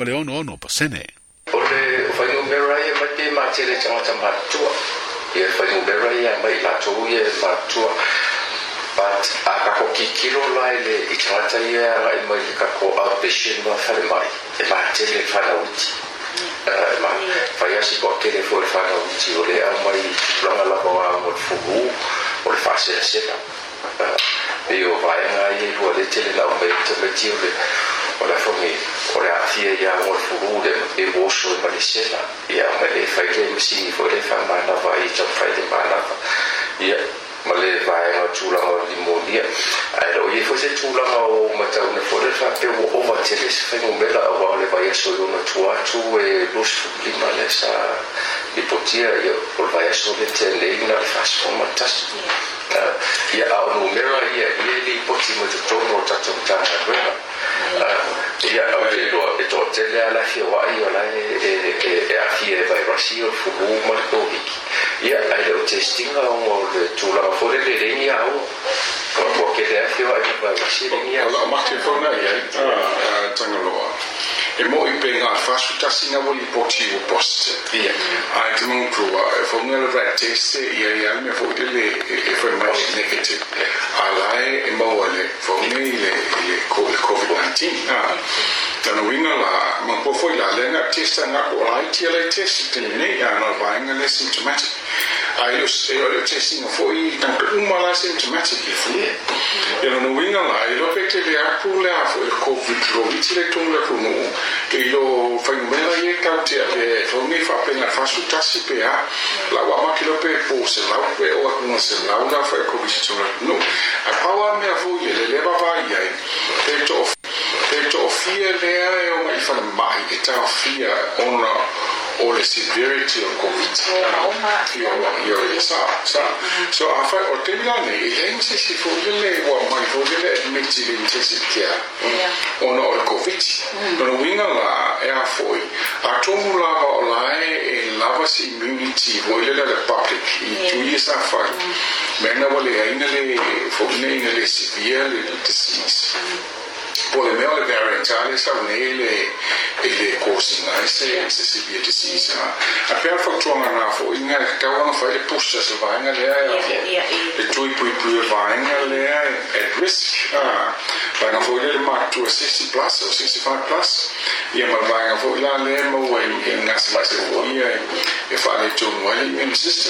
ma le ono ono pasene. O le whainumera ia mai te mātere tangata mātua. Ia whainumera ia mai mātou ia mātua. But a kako ki kilo lai le i tangata ia ngai mai le kako outpatient ma whare mai. E mātere le whana uti. Ma whai asi kua tele fo e whana uti o le a mai ranga lako a mo le fugu o le whasera sena. O vai ngai e hua le tele lau mai tamati o le o le fongi o le afia ia mo le fugu le e woso e mali sena. Ia mai le whai le misi fo le whamana var i tau whai le mana. Ia ma le vaega o og o limonia under for det, for det var over til det, le faapea ua ova tele se faigomela aua o le vaiaso to ona to, atu for lusi man læser i potia ia o le vaeaso letea lei na le fasomatasi ia aonumera ia ia le ipoti ma totonu o tatou tagaluega ia aua e toatele alafiauaʻi o lae e afia e vaerasi o le fulū ma le tohiki ia ai leʻu testiga oga o le tulaga fole leleini aua ua kele afiauaʻi ma vaerasi leniaa tagaloa E mo i penga fasu tasi na wali poti o poste. ia Ai te mong prua, e fo ngela rat teste ia ia me fo i le e fo mai negative. Ala e mo wale fo nge i le i le COVID-19. Ah. Tana winga la, ma po foi la le nga testa nga ko ai ti le test te ne ya no nga le symptomatic. Ai os e o le testing fo i na uma la symptomatic i fu. Ya no winga la, i lo pe te le aku le a fo le COVID ro i ti le tung le kuno. E lo fai mera ye ka te le fo ni fa pe na fa su tasi pe a. La wa ma ki lo pe po se la pe o aku se la una fa ko bi se no. A wa me a fo ye le le ba va ye. Te to Te to fia lea e o mai whana mai e tau fia ona o le severity o COVID. Io, sa, sa. So a whai o te mila nei, e heng se si fo le wa mai fo le admitted intensive care. Ona o le COVID. Ona winga la e a foi. A tomu lava o lae e lava si immunity vo ile le public. I tu i sa whai. Mena wale aina le, fo ne ina le severe le disease. po le mea o le variantale sa nei le e le causing ai se se severe disease a a pea whakatuanga nā fo inga e kawanga whai le pusa se vaenga lea e le tui pui pui e vaenga lea at risk a vaenga fo le mātua 60 plus o 65 plus ia ma vaenga fo la le mo e e ngasi mai se fo ia e whale tonu ai le immune system